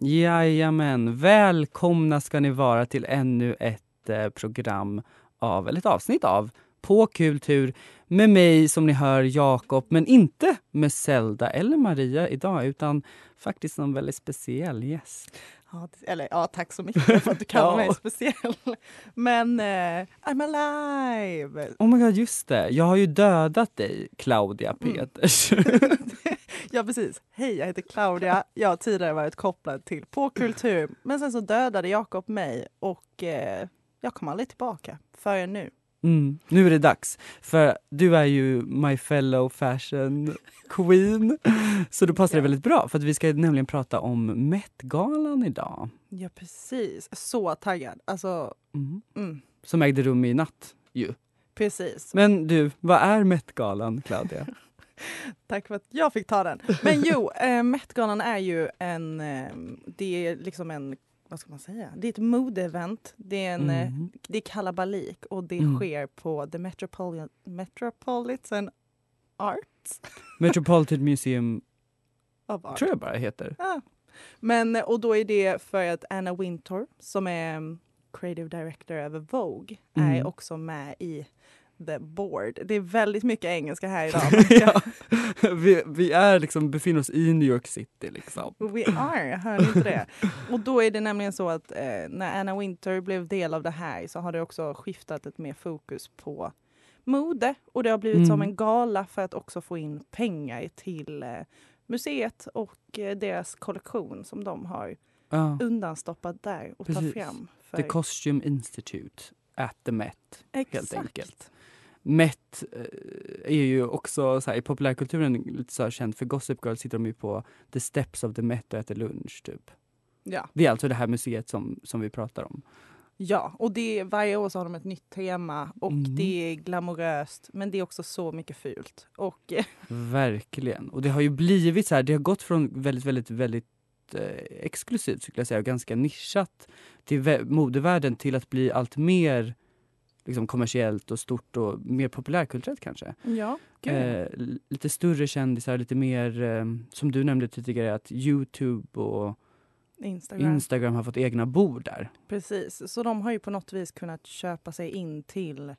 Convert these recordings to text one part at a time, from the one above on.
Jajamän, välkomna ska ni vara till ännu ett eh, program av, eller ett avsnitt av På kultur med mig som ni hör Jakob, men inte med Zelda eller Maria idag utan faktiskt någon väldigt speciell gäst. Ja, eller ja, tack så mycket för att du kallar Ja. mig speciell. Men eh, I'm alive! Oh my god, just det. Jag har ju dödat dig, Claudia Mm. Ja, precis. Hej, jag heter Claudia. Jag har tidigare varit kopplad till På kultur. Men sen så dödade Jakob mig och eh, jag kom aldrig tillbaka förrän nu. Mm, nu är det dags. För du är ju my fellow fashion queen. Så då passar det väldigt bra för vi ska nämligen prata om Met-galan idag. Ja, precis. Så taggad. Alltså, Mm. mm, Som ägde rum i natt ju. precis. Men du, vad är Met-galan Claudia? Tack för att jag fick ta den. Men jo, eh, Met-galan är ju en, eh, det är liksom en, vad ska man säga, det är ett modeevent. Det är en, eh, Mhm. det är kalabalik och det Mm. sker på The Metropoli- Metropolitan Arts Metropolitan Museum of Art. tror jag bara heter. Ja. Men, och då är det för att Anna Wintour som är mm, creative director över Vogue är Mm. också med i the board. Det är väldigt mycket engelska här idag. ja. vi, vi är liksom, befinner oss i New York City liksom. We are, hör ni inte det? Och då är det nämligen så att eh, när Anna Winter blev del av det här så har det också skiftat ett mer fokus på mode och det har blivit som Mm. en gala för att också få in pengar till eh, museet och eh, deras kollektion som de har Ja. undanstoppat där och tar Precis. fram. För... The Costume Institute at the Met. Exakt. enkelt. Met eh, är ju också så här, i populärkulturen lite så här känt för Gossip Girl sitter de ju på the steps of the Met och äter lunch typ. Ja. Det är alltså det här museet som, som vi pratar om. ja, och det, varje år så har de ett nytt tema och Mm. det är glamoröst men det är också så mycket fult. Och Verkligen. Och det har ju blivit så här, det har gått från väldigt, väldigt, väldigt eh, exklusivt skulle jag säga och ganska nischat till vä- modevärlden till att bli allt mer liksom, kommersiellt och stort och mer populärkulturellt kanske. ja. Eh, lite större kändisar, lite mer eh, som du nämnde tidigare att Youtube och Instagram. Instagram har fått egna bord där. Precis, så de har ju på något vis kunnat köpa sig in till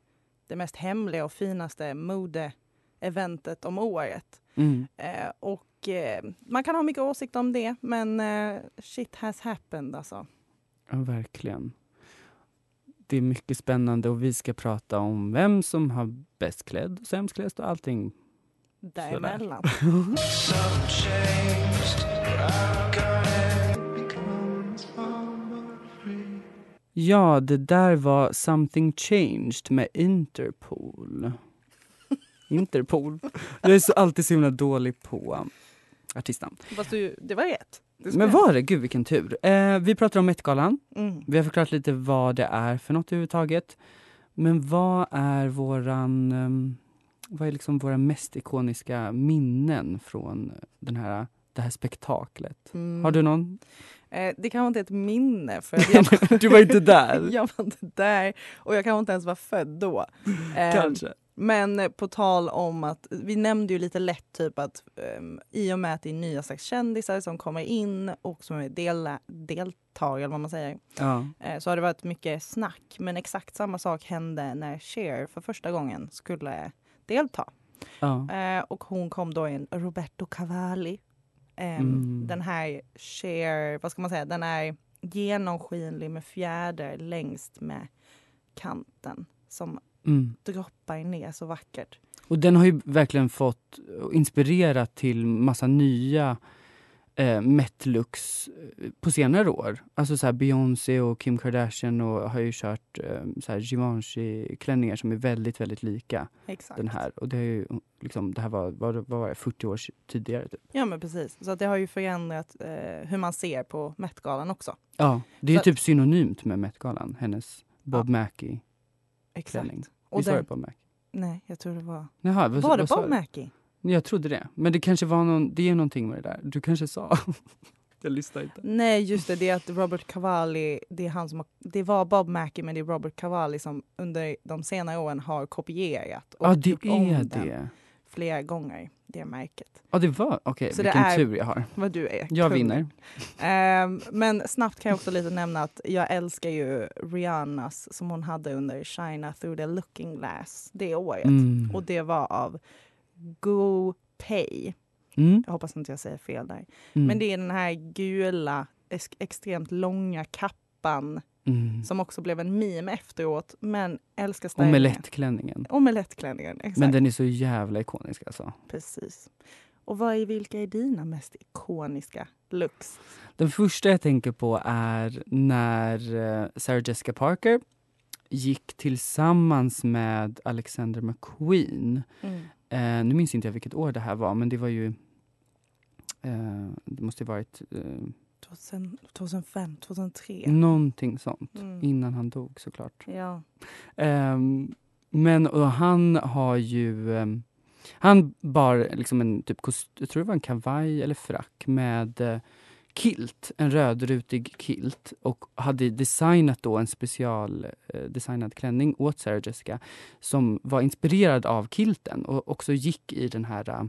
det mest hemliga och finaste modeeventet om året. Mm. Eh, och eh, man kan ha mycket åsikt om det, men eh, shit has happened alltså. Ja, verkligen. Det är mycket spännande och vi ska prata om vem som har bäst klädd och sämst klädd och allting. Däremellan. Ja, det där var Something Changed med Interpol. Interpol. Jag är så alltid så himla dålig på artistnamn. Fast du, det var rätt. Men var det? Gud vilken tur. Eh, vi pratar om Met-galan. Mm. Vi har förklarat lite vad det är för något överhuvudtaget. Men vad är våran, ehm, vad är liksom våra mest ikoniska minnen från den här, det här spektaklet? Mm. Har du någon? Eh, det kanske inte är ett minne för jag, du var inte där. jag var inte där och jag kanske inte ens var född då. Eh, Kanske. Men eh, på tal om att, vi nämnde ju lite lätt typ att um, i och med att det är nya slags kändisar som kommer in och som är del, deltagare, eller vad man säger, Ja. eh, så har det varit mycket snack. Men exakt samma sak hände när Cher för första gången skulle delta. ja. Eh, och hon kom då i en Roberto Cavalli. Ehm, Mm. Den här Cher, vad ska man säga, den är genomskinlig med fjäder längst med kanten som Mm. droppar ner så vackert. Och den har ju verkligen fått och inspirerat till massa nya eh, Met-looks eh, på senare år. Alltså så Beyoncé och Kim Kardashian och har ju kört eh, så här Givenchy-klänningar som är väldigt, väldigt lika Exakt. den här. Och det, är ju, liksom, det här var, var, var det, 40 år tidigare. Typ. Ja men precis. Så att det har ju förändrat eh, hur man ser på Met-galan också. Ja, det är ju Så- typ synonymt med Met-galan, hennes Bob Mackie-klänning. Och Visst var det den, Bob Mackie? nej, jag tror det var... Jaha, vad, Var det vad sa Bob du? Mackie? Jag trodde det. Men det kanske var någon, det är någonting med det där. Du kanske sa. jag lyssnar inte. Nej, just det. Det är att Robert Cavalli, det är han som har, Det var Bob Mackie, men det är Robert Cavalli som under de senare åren har kopierat och Ja, det gjort om är den det. flera gånger, det märket. Ja, det var. Okej, det vilken är- tur jag har. Vad du är. Jag kung. vinner. Ehm, men snabbt kan jag också lite nämna att jag älskar ju Rihannas som hon hade under China through the looking glass det året. Mm. Och det var av Go Pay. Mm. Jag hoppas inte jag säger fel där. Mm. Men det är den här gula, ex- extremt långa kappan Mm. som också blev en meme efteråt. Men älskar stylingen. Omelettklänningen. Omelettklänningen, exakt. Men den är så jävla ikonisk alltså. Precis. Och vad är, vilka är dina mest ikoniska looks? Den första jag tänker på är när eh, Sarah Jessica Parker gick tillsammans med Alexander McQueen. Eh, nu minns inte jag vilket år det här var, men det var ju... Eh, det måste ju varit eh, 2000, 2005, 2003. någonting sånt. Mm. Innan han dog såklart. Ja. Ehm, men och han har ju... ehm, han bar liksom en typ kost, jag tror det var en kavaj eller frack med eh, kilt, en rödrutig kilt och hade designat då en special eh, designad klänning åt Sarah Jessica som var inspirerad av kilten och också gick i den här eh,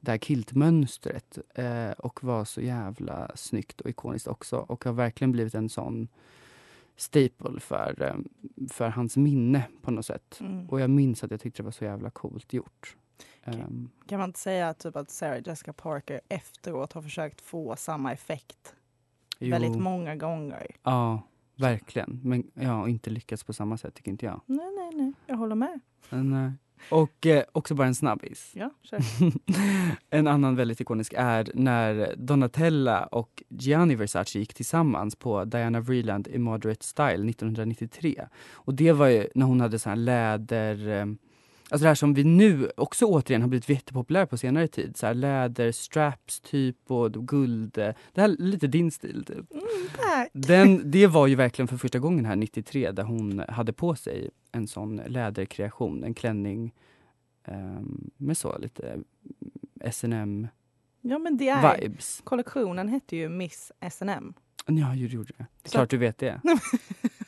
det här kiltmönstret eh, och var så jävla snyggt och ikoniskt också och har verkligen blivit en sån staple för, eh, för hans minne på något sätt. Mm. Och jag minns att jag tyckte det var så jävla coolt gjort. Okej. Ehm, Kan man inte säga typ att Sarah Jessica Parker efteråt har försökt få samma effekt jo, väldigt många gånger? Ja, verkligen. Men ja, inte lyckats på samma sätt tycker inte jag. Nej, nej, nej. Jag håller med. Eh, och eh, också bara en snabbis. Ja, en annan väldigt ikonisk är när Donatella och Gianni Versace gick tillsammans på Diana Vreeland i Moderate Style 1993. Och det var ju när hon hade sån här läder... eh, Alltså det här som vi nu också återigen har blivit jättepopulära på senare tid. Så här läderstraps typ och guld. Det här är lite din stil typ. Mm. Den, det var ju verkligen för första gången här 93 där hon hade på sig en sån läderkreation, en klänning ehm, med så lite S&M Ja, men det är... vibes. Kollektionen hette ju Miss S&M. Ja, det gjorde det. Det är Så- klart du vet det.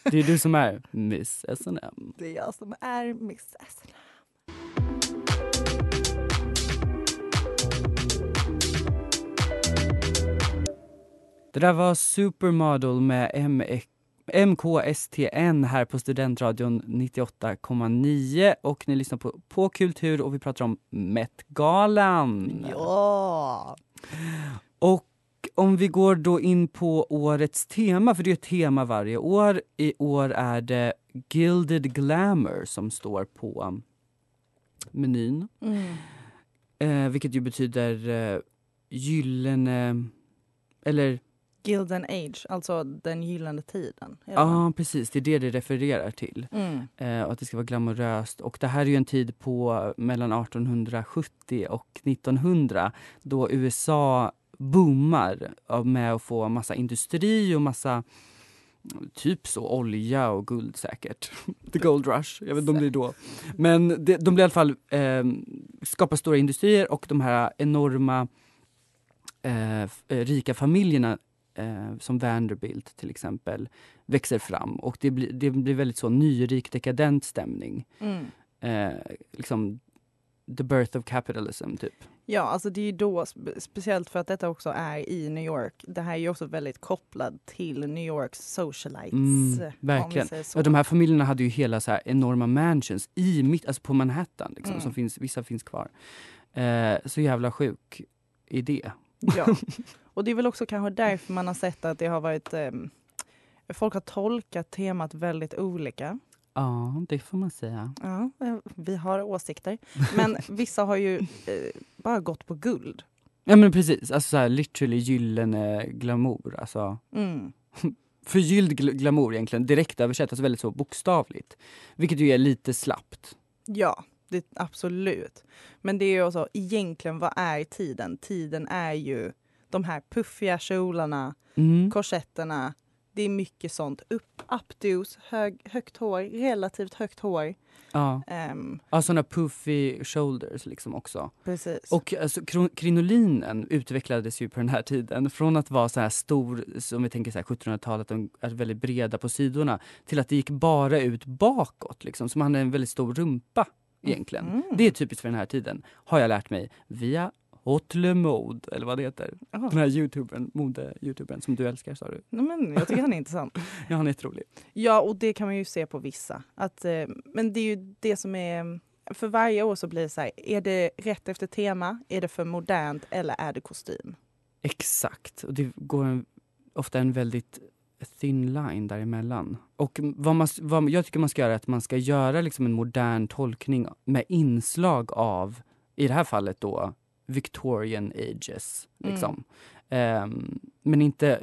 Det är du som är Miss S&M. Det är jag som är Miss S&M. Det där var Supermodel med M MKSTN här på Studentradion 98,9 och ni lyssnar på På kultur och vi pratar om Met-galan. Ja! Och om vi går då in på årets tema, för det är ett tema varje år. I år är det Gilded Glamour som står på menyn. Mm. Eh, vilket ju betyder eh, gyllene... Eller Gilden Age, alltså den gyllene tiden. ja, va? precis. Det är det det refererar till. Mm. Eh, och att det ska vara glamoröst. Och det här är ju en tid på mellan 1870 och 1900 då USA boomar med att få massa industri och massa typ så olja och guld säkert. The Gold Rush, jag vet inte om det är då. Men det, de blir i alla fall eh, skapar stora industrier och de här enorma eh, eh, rika familjerna eh, som Vanderbilt till exempel växer fram och det blir, det blir väldigt så nyrik dekadent stämning. Mm. Eh, liksom the birth of capitalism typ. Ja, alltså det är ju då, spe- speciellt för att detta också är i New York. Det här är ju också väldigt kopplat till New Yorks socialites. Mm, verkligen. Ja, de här familjerna hade ju hela så enorma mansions i mitt, alltså på Manhattan liksom, Mm. som finns, vissa finns kvar. Eh, så jävla sjuk idé. Ja. Och det är väl också kanske därför man har sett att det har varit... ehm, folk har tolkat temat väldigt olika. Ja, det får man säga. Ja, eh, vi har åsikter. Men vissa har ju eh, bara gått på guld. Ja men precis, alltså så här, literally gyllene glamour. Alltså, Mm. förgylld gl- glamour egentligen, direkt översatt, alltså väldigt så bokstavligt. Vilket ju är lite slappt. Ja, det, absolut. Men det är ju också, egentligen vad är tiden? Tiden är ju de här puffiga kjolarna, Mm. korsetterna. Det är mycket sånt. Upp, updos, hög, högt hår, relativt högt hår. Ja, Ehm, ja sådana puffy shoulders liksom också. precis. Och alltså, krinolinen utvecklades ju på den här tiden från att vara så här stor, som vi tänker så här 1700-talet, de är väldigt breda på sidorna, till att det gick bara ut bakåt, liksom, så man hade en väldigt stor rumpa egentligen. Mm. Det är typiskt för den här tiden, har jag lärt mig via Haute Le Mode, eller vad det heter. Ja. Den här youtubern, mode-youtubern som du älskar sa du. Nej, men jag tycker han är intressant. Ja, han är jätterolig. Ja, och det kan man ju se på vissa. Att, eh, men det är ju det som är... För varje år så blir det så här, är det rätt efter tema? Är det för modernt eller är det kostym? Exakt. Och det går en, ofta en väldigt thin line däremellan. Och vad man, vad jag tycker man ska göra är att man ska göra liksom en modern tolkning med inslag av, i det här fallet då, Victorian ages. Liksom. Ehm, men inte...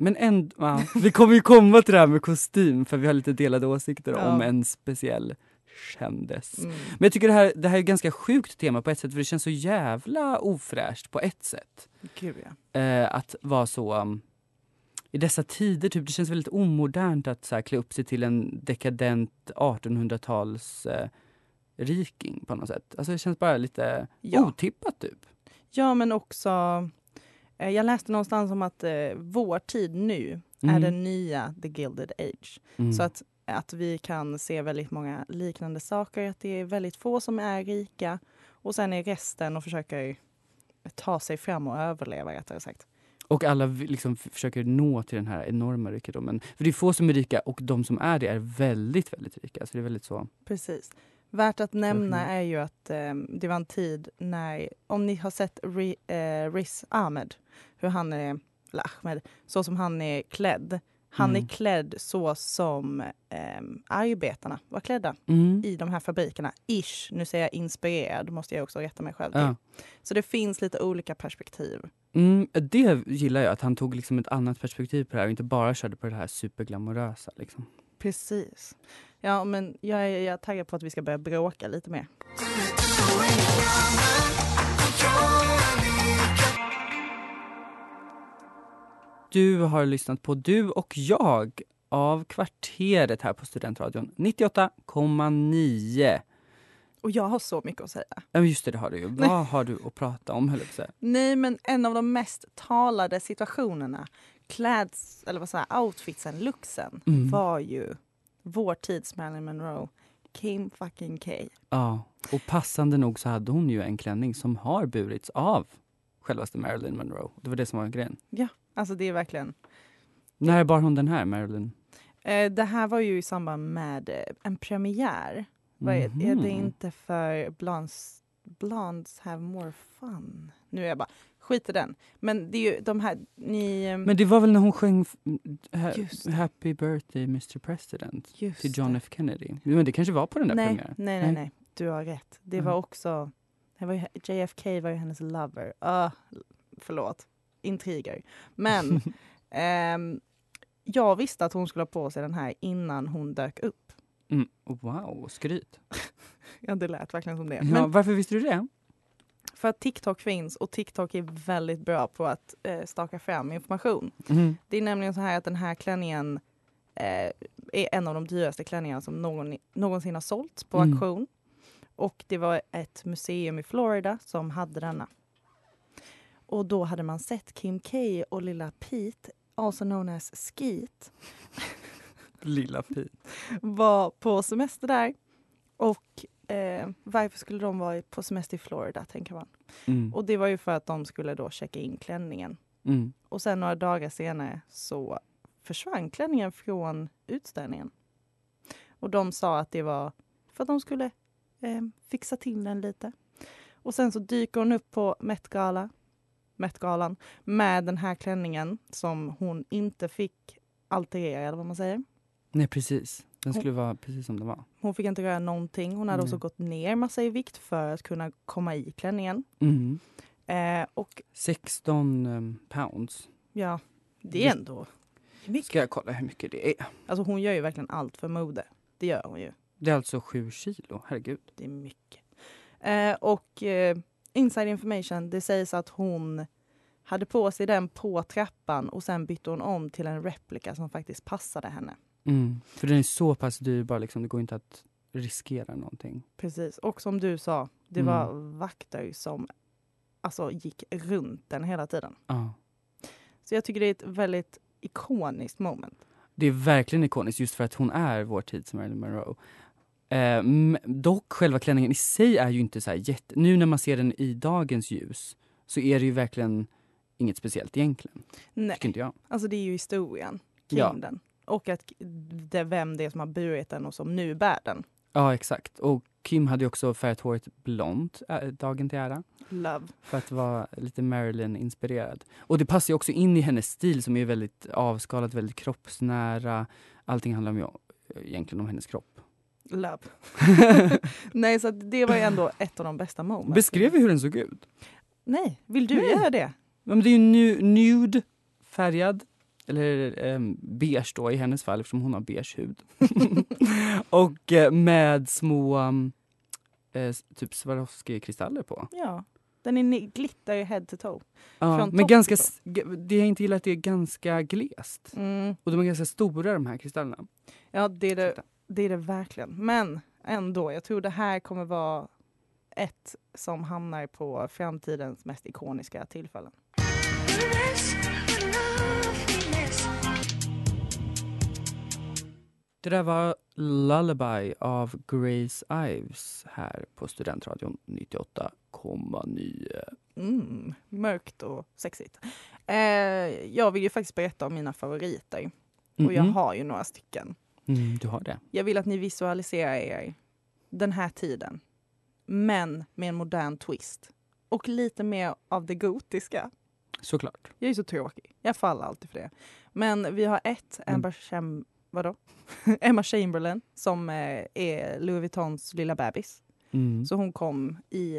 Men ändå, ja, vi kommer ju komma till det här med kostym för vi har lite delade åsikter Ja. om en speciell kändis. Mm. Men jag tycker det här, det här är ett ganska sjukt tema på ett sätt för det känns så jävla ofräscht på ett sätt. Gud ja. Eh, att vara så... um, I dessa tider, typ, det känns väldigt omodernt att så här, klä upp sig till en dekadent 1800-tals eh, riking på något sätt. Alltså det känns bara lite Ja. otippat typ. Ja, men också... Eh, jag läste någonstans om att eh, vår tid nu är Mm. den nya the gilded age. Mm. Så att, att vi kan se väldigt många liknande saker. Att det är väldigt få som är rika och sen är resten och försöker ta sig fram och överleva rättare sagt. Och alla liksom försöker nå till den här enorma rikedomen. För det är få som är rika och de som är det är väldigt, väldigt rika. Så det är väldigt så... Precis. Värt att nämna Verkligen. är ju att eh, det var en tid när, om ni har sett Ri, eh, Riz Ahmed, hur han är, eller Ahmed, så som han är klädd. Han Mm. är klädd så som eh, arbetarna var klädda Mm. i de här fabrikerna. Ish, nu säger jag inspirerad, måste jag också rätta mig själv till. Ja. Så det finns lite olika perspektiv. Mm, det gillar jag, att han tog liksom ett annat perspektiv på det här och inte bara körde på det här superglamorösa. Liksom. Precis. Ja, men jag är, jag är taggad på att vi ska börja bråka lite mer. Du har lyssnat på Du och jag av Kvarteret här på Studentradion 98,9. Och jag har så mycket att säga. Ja, just det, det har du ju. Vad har du att prata om, höll jag. Nej, men en av de mest talade situationerna, kläds, eller vad säger outfitsen, looksen, Mm. var ju vår tids Marilyn Monroe, Kim fucking K. Ja, och passande nog så hade hon ju en klänning som har burits av självaste Marilyn Monroe. Det var det som var grejen. Alltså det är verkligen... När bar hon den här, Marilyn? Eh, det här var ju i samband med eh, en premiär. Vad är, är det Mhm. inte för Blondes, Blondes have more fun? Nu är jag bara, skit i den. Men det är ju de här, ni... eh, Men det var väl när hon sjöng ha. Happy birthday Mr President just till John det. F Kennedy. Men det kanske var på den där nej, premiären? nej, nej, nej. Du har rätt. Det var Mhm. också... Det var ju, JFK var ju hennes lover. Uh, förlåt. Intriger. Men ehm, jag visste att hon skulle ha på sig den här innan hon dök upp. Mm. Wow, skryt. Ja, det lät verkligen som det. Ja, Men varför visste du det? för att TikTok finns och TikTok är väldigt bra på att eh, staka fram information. Mm. Det är nämligen så här att den här klänningen eh, är en av de dyraste klänningarna som någon, någonsin har sålts på Mm. auktion. Och det var ett museum i Florida som hade denna. Och då hade man sett Kim K och lilla Pete, also known as Skeet, Lilla Pete. var på semester där. Och eh, varför skulle de vara på semester i Florida, tänker man. Mm. Och det var ju för att de skulle då checka in klänningen. Mm. Och sen några dagar senare så försvann klänningen från utställningen. Och de sa att det var för att de skulle eh, fixa till den lite. Och sen så dyker hon upp på Met-gala, Met-galan med den här klänningen som hon inte fick alterera, eller vad man säger. Nej, precis. Den skulle vara precis som den var. Hon fick inte röra någonting. Hon hade Nej. också gått ner massa i vikt för att kunna komma i klänningen. Mm. Eh, och 16 um, pounds. ja, det är ändå mycket. Ska jag kolla hur mycket det är? Alltså hon gör ju verkligen allt för mode. Det gör hon ju. Det är alltså 7 kilo, herregud. Det är mycket. Eh, och eh, inside information, det sägs att hon hade på sig den på trappan och sen bytte hon om till en replika som faktiskt passade henne. Mm. För den är så pass dyrbar, liksom. det går inte att riskera någonting. Precis. Och som du sa, det Mm. var vakter som alltså, gick runt den hela tiden. Ja. Så jag tycker det är ett väldigt ikoniskt moment. Det är verkligen ikoniskt just för att hon är vår tids Marilyn Monroe. Eh, dock själva klänningen i sig är ju inte så här jätte... Nu när man ser den i dagens ljus så är det ju verkligen inget speciellt egentligen. Nej, Tycker inte jag. alltså det är ju historien kring Ja. den. Och att det, vem det är som har burit den och som nu bär den. Ja, exakt. Och Kim hade också färgat håret blont äh, dagen till ära. Love. För att vara lite Marilyn-inspirerad. Och det passar ju också in i hennes stil som är väldigt avskalat, väldigt kroppsnära. Allting handlar ju egentligen om hennes kropp. Love. Nej, så det var ju ändå ett av de bästa momenten. Beskrev vi hur den såg ut? Nej, vill du Nej. göra det? Men det är ju nu, nude, färgad, eller um, beige då i hennes fall eftersom hon har beige hud. och eh, med små eh, typ Swarovski-kristaller på. Ja. Den är ni- glitter head to toe. Ja, men ganska, det jag inte gillar är att det är ganska glest. Mm. Och de är ganska stora de här kristallerna. Ja, det är det, det är det verkligen. Men ändå, jag tror det här kommer vara ett som hamnar på framtidens mest ikoniska tillfällen. Det där var Lullaby av Grace Ives här på Studentradion 98,9. Mm, mörkt och sexigt. Eh, jag vill ju faktiskt berätta om mina favoriter. Och jag har ju några stycken. Mm, du har det? Jag vill att ni visualiserar er den här tiden. Men med en modern twist. Och lite mer av det gotiska. Såklart. Jag är så tråkig. Jag faller alltid för det. Men vi har ett, Mm. Amber Cham- vadå? Emma Chamberlain, som eh, är Louis Vuittons lilla bebis. Mm. Så hon kom i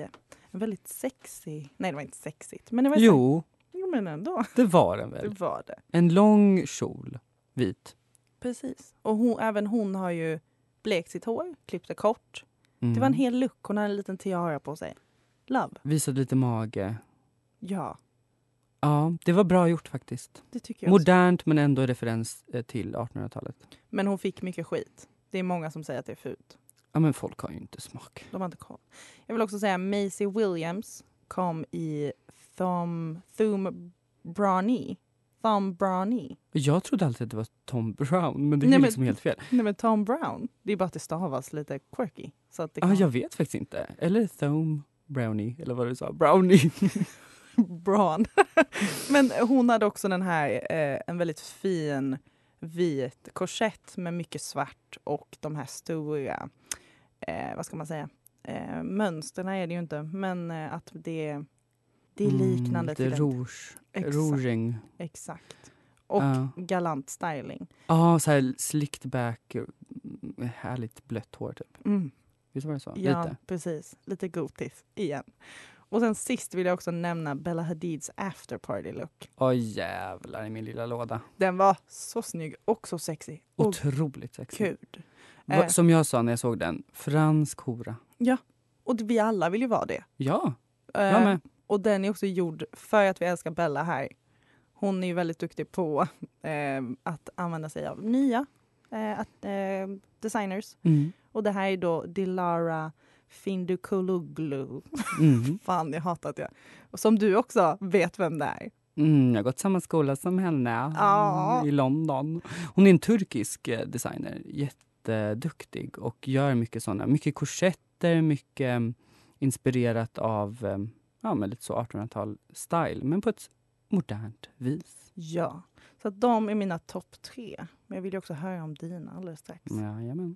en väldigt sexig... Nej, det var inte sexigt. Men det var Jo, jo men ändå. det var den väl. Det var det. En lång kjol, vit. Precis. Och hon, även hon har ju blekt sitt hår, klippt det kort. Mm. Det var en hel look. Hon hade en liten tiara på sig. Love. Visade lite mage. Ja, Ja, det var bra gjort faktiskt. jag också. Modernt men ändå referens eh, till 1800-talet. Men hon fick mycket skit. Det är många som säger att det är fult. Ja men folk har ju inte smak. De har inte koll. Jag vill också säga Maisie Williams kom i Thom, Thum Brani. Thom Brani. Jag trodde alltid att det var Tom Brown men det är Nej, men- liksom helt fel. Nej men Tom Brown. Det är bara att det stavas lite quirky. Så att det kan... jag vet faktiskt inte. Eller Thome Brownie, eller vad du sa. Brownie. Braun. men hon hade också den här, eh, en väldigt fin vit korsett med mycket svart och de här stora, eh, vad ska man säga, eh, mönstren är det ju inte, men eh, att det, det är liknande Mm, till en- rouge. Exakt. Rouging. Exakt. Och Ja. galant styling. Ja, så här slicked back. mm, Härligt blött hår typ. Mm. Visst var det så? Ja, Lite. precis. Lite gotis igen. Och sen sist vill jag också nämna Bella Hadids after party look. Åh jävlar i min lilla låda. Den var så snygg och så sexig. Och Otroligt sexig. Va- Eh. Som jag sa när jag såg den, fransk hora. Och det- vi alla vill ju vara det. Ja, Eh, jag med. Och den är också gjord för att vi älskar Bella här. Hon är ju väldigt duktig på eh, att använda sig av nya eh, att, eh, designers. Mm. Och det här är då Dilara Findukuluglu. Mm. Fan, jag hatar att jag... Och som du också vet vem det är. Mm, jag har gått samma skola som henne Ja. i London. Hon är en turkisk eh, designer, jätteduktig och gör mycket sådana, mycket korsetter, mycket mm, inspirerat av eh, ja, men lite så 1800-tal style, men på ett modernt vis. Ja. Så de är mina topp tre. Men jag vill också höra om dina alldeles strax. Jajamän.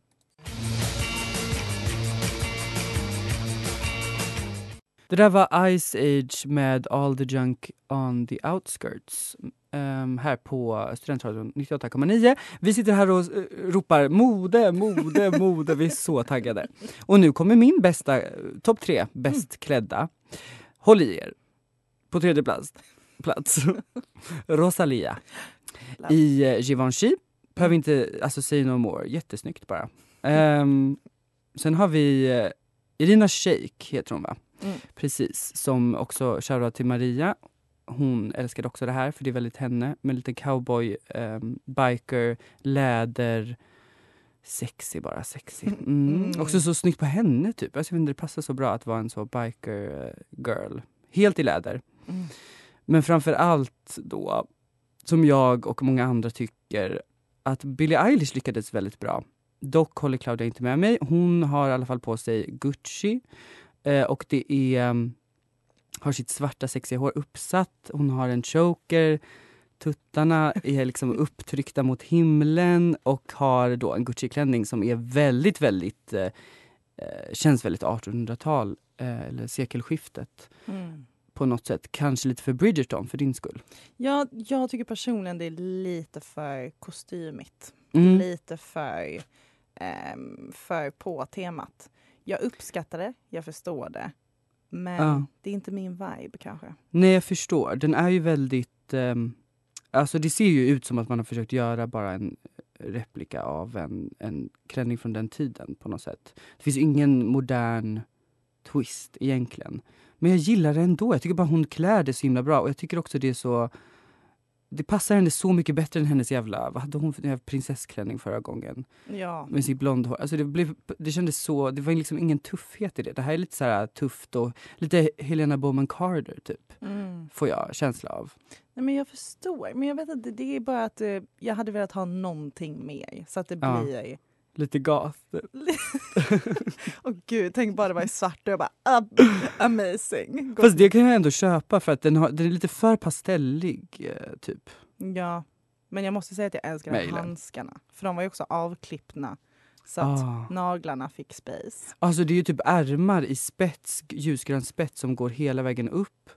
Det där var Ice Age med All the Junk on the Outskirts. ehm, här på Studentradion 98,9. Vi sitter här och eh, ropar mode, mode, mode. Vi är så taggade. Och nu kommer min bästa, eh, topp tre bäst klädda. Håll i er. På tredje plats, plats Rosalia i eh, Givenchy. Behöver inte, alltså say no more, jättesnyggt bara. Ehm, sen har vi eh, Irina Shayk, heter hon va? Mm. Precis, som också shoutout till Maria. Hon älskade också det här, för det är väldigt henne. Med lite cowboy, ehm, biker, läder. Sexy bara, sexy. Mm. Mm. Också så snyggt på henne typ. Jag vet inte, det passar så bra att vara en så biker girl. Helt i läder. Mm. Men framför allt då, som jag och många andra tycker, att Billie Eilish lyckades väldigt bra. Dock håller Claudia inte med mig. Hon har i alla fall på sig Gucci eh, och det är um, har sitt svarta sexiga hår uppsatt. Hon har en choker. Tuttarna är liksom upptryckta mot himlen och har då en Gucci-klänning som är väldigt, väldigt eh, eh, känns väldigt 1800-tal eh, eller sekelskiftet Mm. på något sätt. Kanske lite för Bridgerton för din skull. Ja, jag tycker personligen det är lite för kostymigt. Mm. Lite för, ehm, för på temat. Jag uppskattar det, jag förstår det. Men Ja. det är inte min vibe kanske. Nej, jag förstår. Den är ju väldigt... ehm, alltså det ser ju ut som att man har försökt göra bara en replika av en, en klänning från den tiden på något sätt. Det finns ingen modern twist egentligen. Men jag gillar det ändå. Jag tycker bara hon klär det så himla bra och jag tycker också det är så... Det passar henne så mycket bättre än hennes jävla... Vad hade hon för prinsessklänning förra gången? Ja, med sitt blond hår. Alltså det, blev, det kändes så, det var liksom ingen tuffhet i det. Det här är lite så här tufft och lite Helena Bonham Carter typ. mm. Får jag känsla av. Nej, men jag förstår. Men jag vet inte, det är bara att eh, jag hade velat ha någonting mer. Så att det Ja. blir... Lite goth. typ. Åh gud, tänk bara det var i svart och jag bara ab- amazing. Fast det kan jag ändå köpa för att den, har, den är lite för pastellig eh, typ. Ja, men jag måste säga att jag älskar de här Mailen. handskarna. För de var ju också avklippna. Så att Ah. naglarna fick space. Alltså det är ju typ ärmar i spets, ljusgrön spets som går hela vägen upp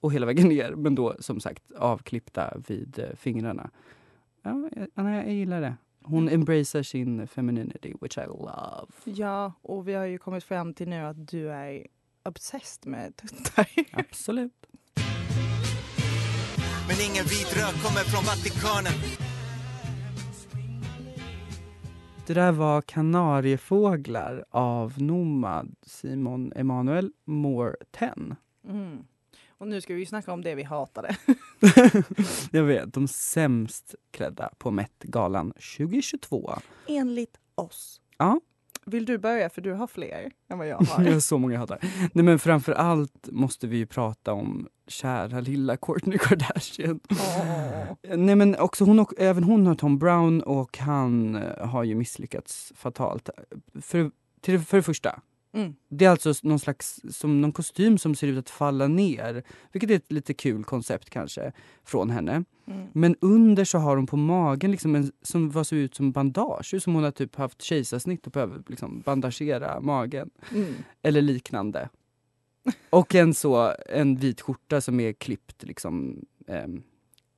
och hela vägen ner. Men då som sagt avklippta vid eh, fingrarna. Ja, jag, ja, jag gillar det. Hon embracear sin femininity, which I love. Ja, och vi har ju kommit fram till nu att du är obsessed med tuttar. Absolut. Men ingen vit rök kommer från Vatikanen Det där var Kanariefåglar av Nomad Simon Emanuel Moore 10. Mm. Och nu ska vi ju snacka om det vi hatade. Jag vet, de sämst klädda på Met-galan 2022. Enligt oss. Ja. Vill du börja? För du har fler än vad jag Jag har. har så många jag hatar. Nej men framför allt måste vi ju prata om kära lilla Kourtney Kardashian. Åh. Nej men också hon och, även hon har Tom Brown och han har ju misslyckats fatalt. För, till, för det första, Mm. det är alltså någon slags som någon kostym som ser ut att falla ner. Vilket är ett lite kul koncept kanske från henne. Mm. Men under så har hon på magen liksom en, som vad ser ut som bandage. Som hon har typ haft kejsarsnitt och behöver liksom bandagera magen. Mm. Eller liknande. Och en så en vit skjorta som är klippt liksom ehm,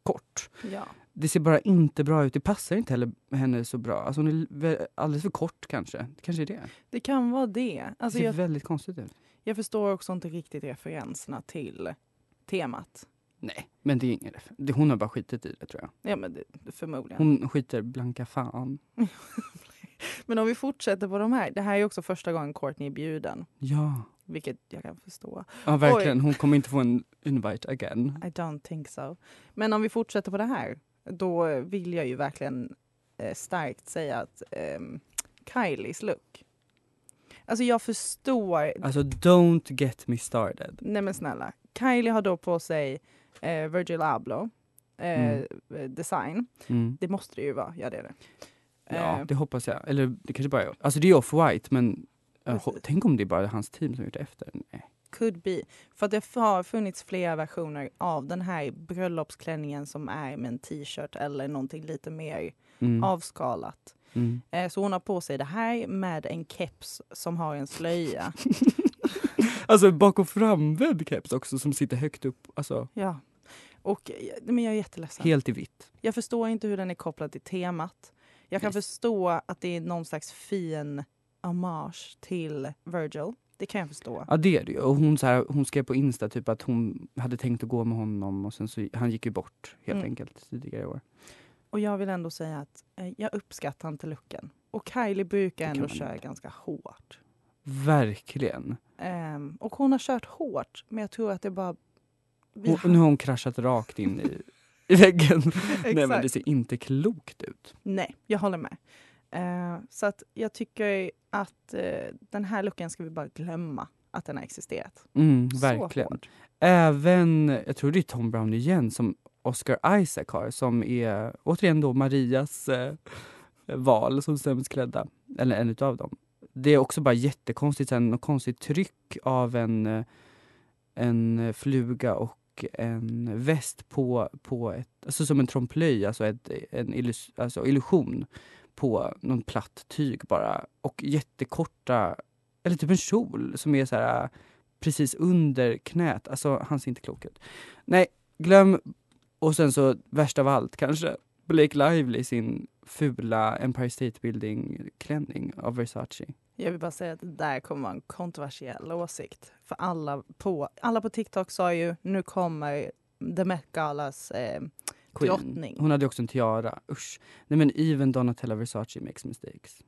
kort. Ja. Det ser bara inte bra ut. Det passar inte heller henne så bra. Alltså hon är alldeles för kort kanske. Det kanske är det. Det kan vara det. Det Alltså ser jag, väldigt konstigt ut. jag förstår också inte riktigt referenserna till temat. Nej, men det är ingen ref- det, Hon har bara skitit i det tror jag. Ja, men det, förmodligen. Hon skiter blanka fan. Men om vi fortsätter på de här. Det här är också första gången Courtney är bjuden. Ja. Vilket jag kan förstå. Ja verkligen. Hon kommer inte få en invite again. I don't think so. Men om vi fortsätter på det här. Då vill jag ju verkligen eh, starkt säga att ehm, Kylies look. Alltså jag förstår. Alltså don't get me started. Nej men snälla. Kylie har då på sig eh, Virgil Abloh eh, Mm. design. Mm. Det måste det ju vara. Ja det är det. Ja, Eh, det hoppas jag. Eller det kanske bara är... Alltså det är off-white men Precis. tänk om det är bara hans team som gjort det efter. Nej. Could be. För att det har funnits flera versioner av den här bröllopsklänningen som är med en t-shirt eller någonting lite mer Mm. avskalat. Mm. Eh, så hon har på sig det här med en keps som har en slöja. Alltså bak och framvänd keps också som sitter högt upp. Alltså, Ja. Och eh, men jag är jätteledsen. Helt i vitt. Jag förstår inte hur den är kopplad till temat. Jag kan Yes. förstå att det är någon slags fin hommage till Virgil. Det kan jag förstå. Ja det är det ju. Och hon, så här, hon skrev på Insta typ att hon hade tänkt att gå med honom och sen så han gick ju bort helt Mm. enkelt tidigare i år. Och jag vill ändå säga att eh, jag uppskattar inte looken. Och Kylie brukar ändå köra inte. ganska hårt. Verkligen. Ehm, och hon har kört hårt, men jag tror att det bara... vi Och nu har hon kraschat rakt in i, i väggen. Nej men det ser inte klokt ut. Nej, jag håller med. Eh, så att jag tycker att eh, den här looken ska vi bara glömma att den har existerat. Mm, verkligen. Även, jag tror det är Tom Brown igen, som Oscar Isaac har, som är återigen då Marias eh, val som sämst klädda. Eller en utav dem. Det är också bara jättekonstigt, här, något konstigt tryck av en, eh, en fluga och en väst på, på ett, alltså som en trompe-l'œil, alltså ett, en illus, alltså illusion på någon platt tyg bara. Och jättekorta, eller typ en kjol som är så här äh, precis under knät. Alltså han ser inte klok ut. Nej, glöm. Och sen så värst av allt kanske, Blake Lively i sin fula Empire State Building klänning av Versace. Jag vill bara säga att det där kommer vara en kontroversiell åsikt. För alla på, alla på TikTok sa ju nu kommer The Met Galas eh, Queen. drottning. Hon hade också en tiara. Usch. Nej men even Donatella Versace makes mistakes.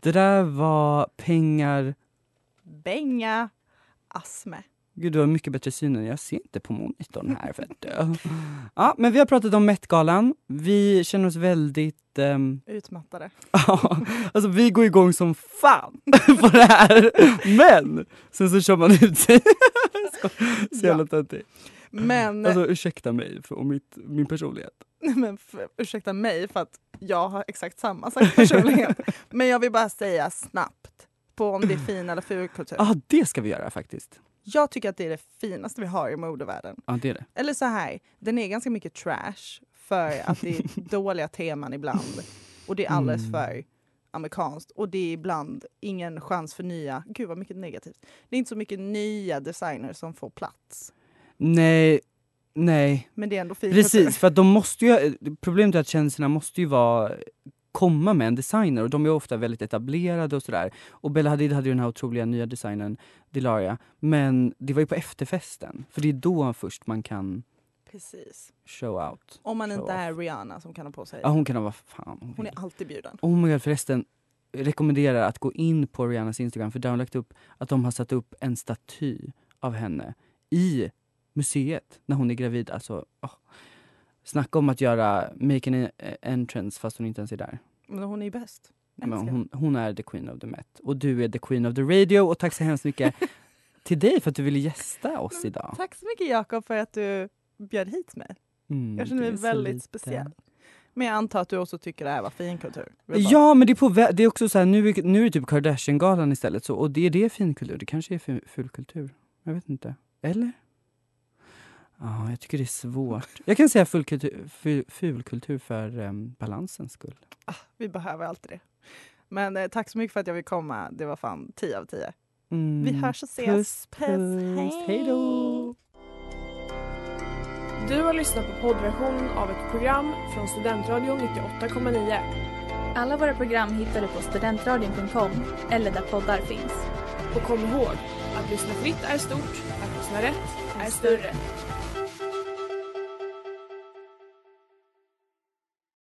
Det där var pengar. Benga Asme. Gud, du har mycket bättre syn än jag ser inte på monitorn här. Vet du. Ja, men vi har pratat om Met-galan. Vi känner oss väldigt... ehm, Utmattade. Ja, alltså vi går igång som fan på det här. Men sen så kör man ut sig. Så, så jävla töntigt. Men, Alltså ursäkta mig för och mitt, min personlighet. men för, ursäkta mig för att jag har exakt samma sak personlighet. Men jag vill bara säga snabbt på om det är fin eller ful kultur. Ja, ah, det ska vi göra faktiskt. Jag tycker att det är det finaste vi har i modevärlden. Ja, det är det. Eller så här, den är ganska mycket trash för att det är dåliga teman ibland. Och det är alldeles Mm. för amerikanskt. Och det är ibland ingen chans för nya, gud vad mycket negativt. Det är inte så mycket nya designers som får plats. Nej, nej. Men det är ändå fin Precis, för att de måste ju, problemet är att tjänsterna måste ju vara komma med en designer och de är ofta väldigt etablerade och sådär. Och Bella Hadid hade ju den här otroliga nya designern Dilaria. Men det var ju på efterfesten, för det är då först man kan Precis. show out. Om man inte off. är Rihanna som kan ha på sig. Ja, hon kan ha vad fan hon Hon är alltid bjuden. Oh my god, förresten. Rekommenderar att gå in på Rihannas Instagram för där har hon lagt upp att de har satt upp en staty av henne i museet när hon är gravid. Alltså, oh. Snacka om att göra make an entrance fast hon inte ens är där. Men hon är ju bäst. Men hon, hon är the queen of the Met. Och du är the queen of the radio. Och tack så hemskt mycket till dig för att du ville gästa oss idag. Tack så mycket Jakob för att du bjöd hit mig. Mm, Jag känner mig väldigt lite. speciell. Men jag antar att du också tycker det här var fin kultur. Vill bara- Ja, men det är, på det är också så här, nu, är, nu är det typ Kardashian-galan istället. Så, och det är det finkultur. Det kanske är fu- fulkultur. Jag vet inte. Eller? Ja, jag tycker det är svårt. Jag kan säga fulkultur, ful, fulkultur för um, balansens skull. Ah, vi behöver alltid det. Men eh, tack så mycket för att jag vill komma. Det var fan 10 av 10. Mm. Vi hörs och ses. Puss, Puss. puss. Hej då! Du har lyssnat på poddversion av ett program från Studentradion 98,9. Alla våra program hittar du på studentradion.com eller där poddar finns. Och kom ihåg, att lyssna fritt är stort, att lyssna rätt är större.